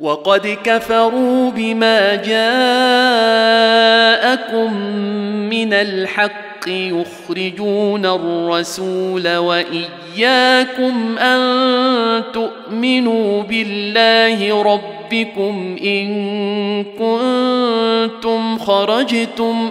وقد كفروا بما جاءكم من الحق يخرجون الرسول وإياكم أن تؤمنوا بالله ربكم إن كنتم خرجتم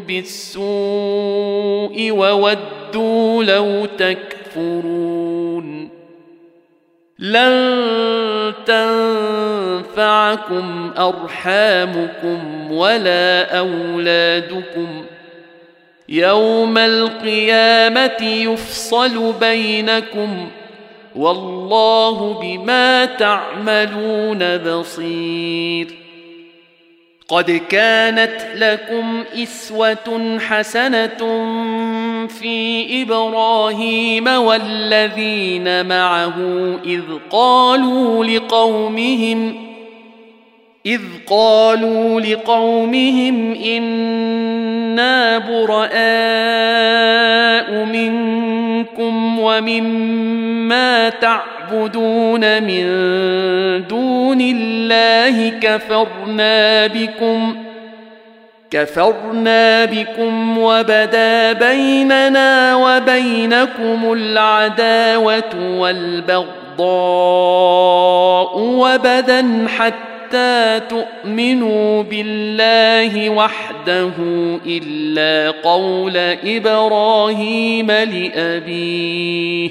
بالسوء وودوا لو تكفرون. لن تنفعكم أرحامكم ولا أولادكم. يوم القيامة يفصل بينكم. والله بما تعملون بصير. قد كانت لكم إسوة حسنة في إبراهيم والذين معه إذ قالوا لقومهم إذ قالوا لقومهم إنا براء منكم ومما تعبدون من دون الله كفرنا بكم كفرنا بكم وبدا بيننا وبينكم العداوة والبغضاء وبدا حتى تؤمنوا بالله وحده إلا قول إبراهيم لأبيه.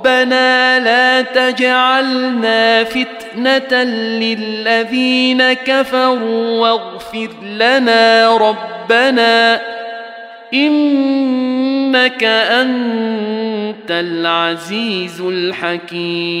ربنا لا تجعلنا فتنة للذين كفروا واغفر لنا ربنا إنك أنت العزيز الحكيم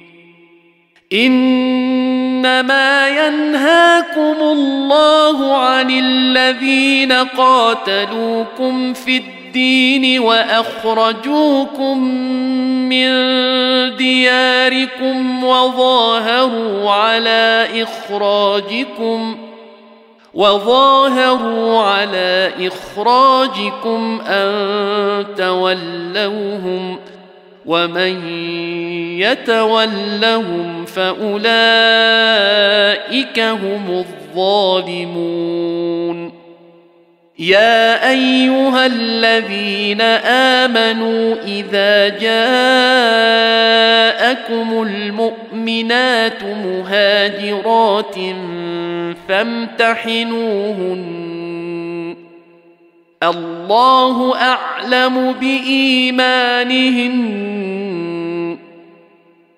إنما ينهاكم الله عن الذين قاتلوكم في الدين وأخرجوكم من دياركم وظاهروا على إخراجكم وظاهروا على إخراجكم أن تولوهم ومن يتولهم فأولئك هم الظالمون. يا أيها الذين آمنوا إذا جاءكم المؤمنات مهاجرات فامتحنوهن الله أعلم بإيمانهن.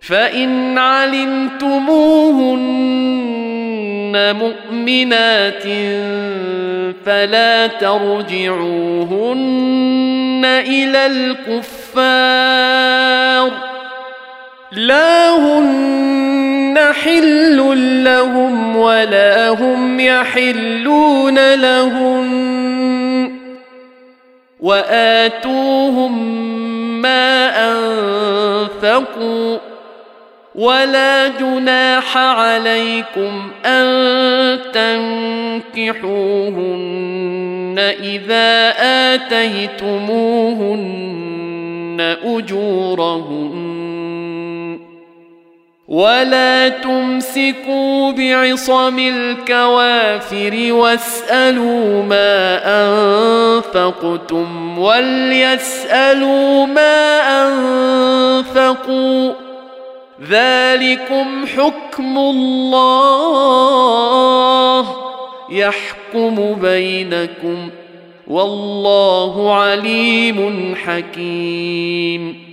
فإن علمتموهن مؤمنات فلا ترجعوهن إلى الكفار. لا هن حل لهم ولا هم يحلون لهم وآتوهم ما أنفقوا ولا جناح عليكم أن تنكحوهن إذا آتيتموهن أجورهن ولا تمسكوا بعصم الكوافر واسالوا ما انفقتم وليسالوا ما انفقوا ذلكم حكم الله يحكم بينكم والله عليم حكيم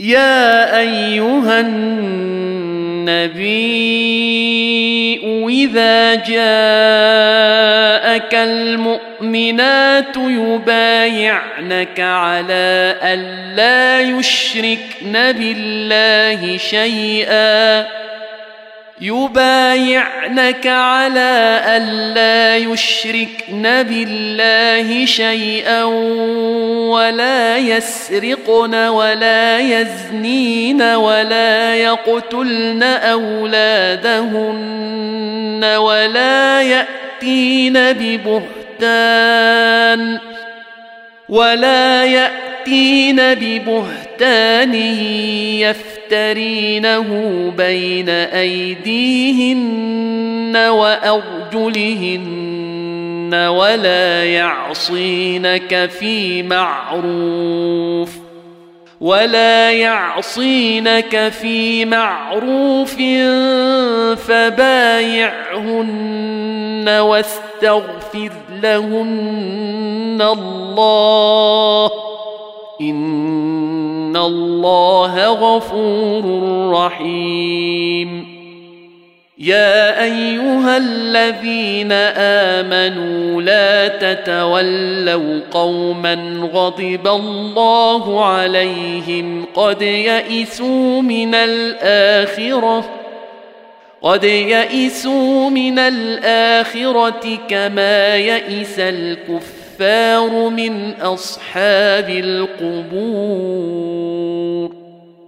يا أيها النبي إذا جاءك المؤمنات يبايعنك على الا يشركن بالله شيئا. يبايعنك على ألا يشركن بالله شيئا ولا يسرقن ولا يزنين ولا يقتلن أولادهن ولا يأتين ببهتان ولا يأتين ببهتان يفترينه بين أيديهن وأرجلهن ولا يعصينك في معروف ولا يعصينك في معروف فبايعهن واستغفر لهن الله إن الله غفور رحيم. يا أيها الذين آمنوا لا تتولوا قوما غضب الله عليهم قد يئسوا من الآخرة قد يئسوا من الآخرة كما يئس الكفار. الكفار من أصحاب القبور.